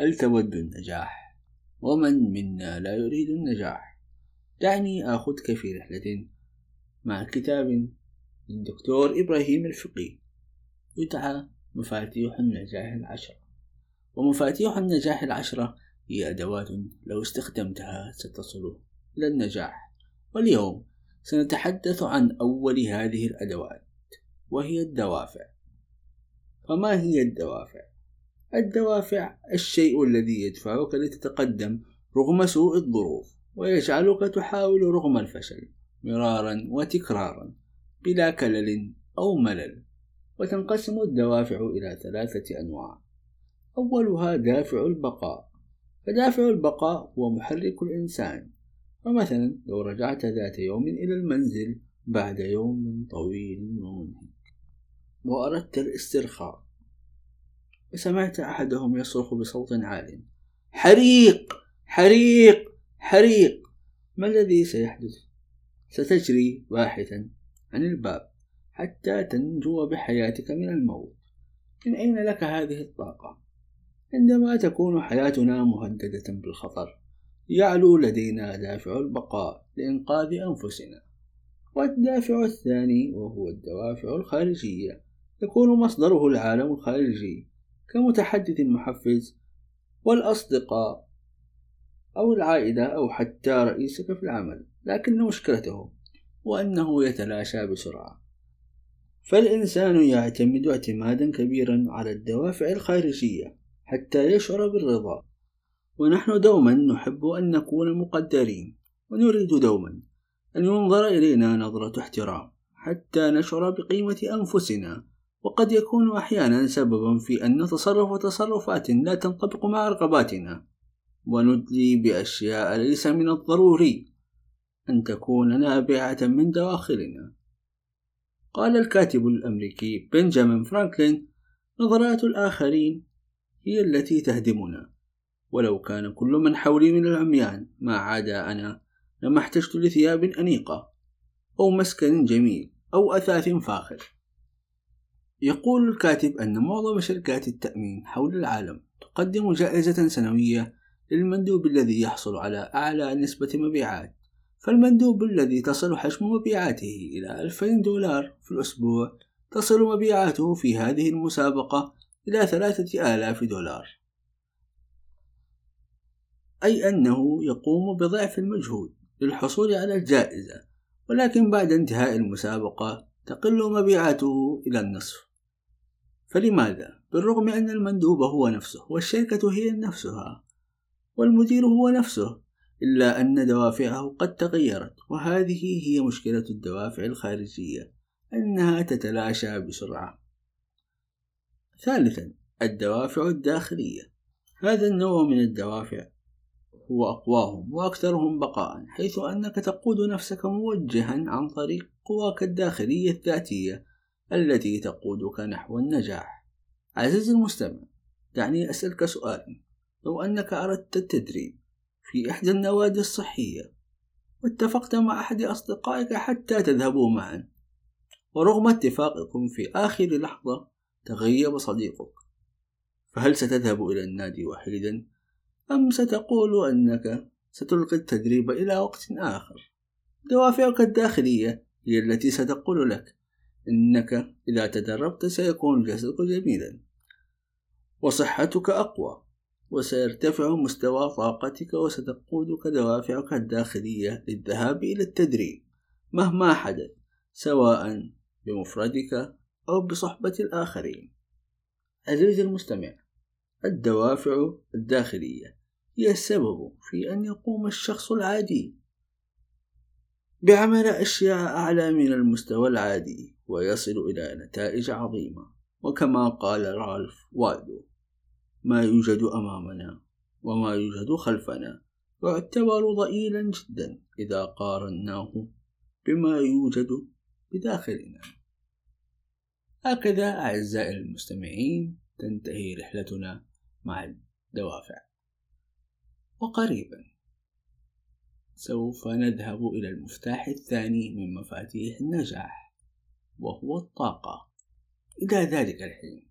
هل تود النجاح؟ ومن منا لا يريد النجاح؟ دعني آخذك في رحلة مع كتاب للدكتور إبراهيم الفقي يدعى مفاتيح النجاح العشرة ومفاتيح النجاح العشرة هي أدوات لو استخدمتها ستصل إلى النجاح. واليوم سنتحدث عن أول هذه الأدوات وهي الدوافع. فما هي الدوافع؟ الدوافع الشيء الذي يدفعك لتتقدم رغم سوء الظروف ويجعلك تحاول رغم الفشل مرارا وتكرارا بلا كلل أو ملل. وتنقسم الدوافع إلى ثلاثة أنواع. أولها دافع البقاء. فدافع البقاء هو محرك الإنسان. فمثلا لو رجعت ذات يوم إلى المنزل بعد يوم طويل ومنهك. وأردت الاسترخاء. وسمعت أحدهم يصرخ بصوت عال. حريق! حريق! حريق! ما الذي سيحدث؟ ستجري باحثا عن الباب حتى تنجو بحياتك من الموت. من أين لك هذه الطاقة؟ عندما تكون حياتنا مهددة بالخطر يعلو لدينا دافع البقاء لإنقاذ أنفسنا. والدافع الثاني وهو الدوافع الخارجية. يكون مصدره العالم الخارجي كمتحدث محفز والأصدقاء أو العائلة أو حتى رئيسك في العمل لكن مشكلته وأنه يتلاشى بسرعة. فالإنسان يعتمد اعتمادا كبيرا على الدوافع الخارجية حتى يشعر بالرضا ونحن دوما نحب أن نكون مقدرين ونريد دوما أن ينظر إلينا نظرة احترام حتى نشعر بقيمة أنفسنا. وقد يكون أحيانا سببا في أن نتصرف تصرفات لا تنطبق مع رغباتنا. وندلي بأشياء ليس من الضروري أن تكون نابعة من دواخلنا قال الكاتب الأمريكي بنجامين فرانكلين نظرات الآخرين هي التي تهدمنا. ولو كان كل من حولي من العميان ما عدا أنا لما احتجت لثياب أنيقة أو مسكن جميل أو أثاث فاخر. يقول الكاتب أن معظم شركات التأمين حول العالم تقدم جائزة سنوية للمندوب الذي يحصل على أعلى نسبة مبيعات. فالمندوب الذي تصل حجم مبيعاته إلى 2000 دولار في الأسبوع تصل مبيعاته في هذه المسابقة إلى ثلاثة آلاف دولار. أي أنه يقوم بضعف المجهود للحصول على الجائزة ولكن بعد انتهاء المسابقة تقل مبيعاته إلى النصف. فلماذا؟ بالرغم أن المندوب هو نفسه والشركة هي نفسها والمدير هو نفسه إلا أن دوافعه قد تغيرت وهذه هي مشكلة الدوافع الخارجية أنها تتلاشى بسرعة. ثالثا الدوافع الداخلية. هذا النوع من الدوافع هو أقواهم وأكثرهم بقاء حيث أنك تقود نفسك موجها عن طريق قواك الداخلية الذاتية التي تقودك نحو النجاح. عزيزي المستمع دعني أسألك سؤالا. لو أنك أردت التدريب في إحدى النوادي الصحية واتفقت مع أحد أصدقائك حتى تذهبوا معا ورغم اتفاقكم في آخر لحظة تغيب صديقك. فهل ستذهب إلى النادي وحيدا أم ستقول أنك ستلقي التدريب إلى وقت آخر؟ دوافعك الداخلية هي التي ستقول لك إنك إذا تدربت سيكون جسدك جميلا. وصحتك أقوى وسيرتفع مستوى طاقتك وستقودك دوافعك الداخلية للذهاب إلى التدريب مهما حدث سواء بمفردك أو بصحبة الآخرين. عزيزي المستمع الدوافع الداخلية هي السبب في أن يقوم الشخص العادي بعمل أشياء أعلى من المستوى العادي ويصل إلى نتائج عظيمة. وكما قال رالف والدو ما يوجد أمامنا وما يوجد خلفنا. يعتبر ضئيلا جدا إذا قارناه بما يوجد بداخلنا. هكذا أعزائي المستمعين تنتهي رحلتنا مع الدوافع. وقريبا سوف نذهب إلى المفتاح الثاني من مفاتيح النجاح وهو الطاقة. إلى ذلك الحين.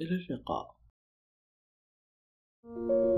إلى اللقاء. thank you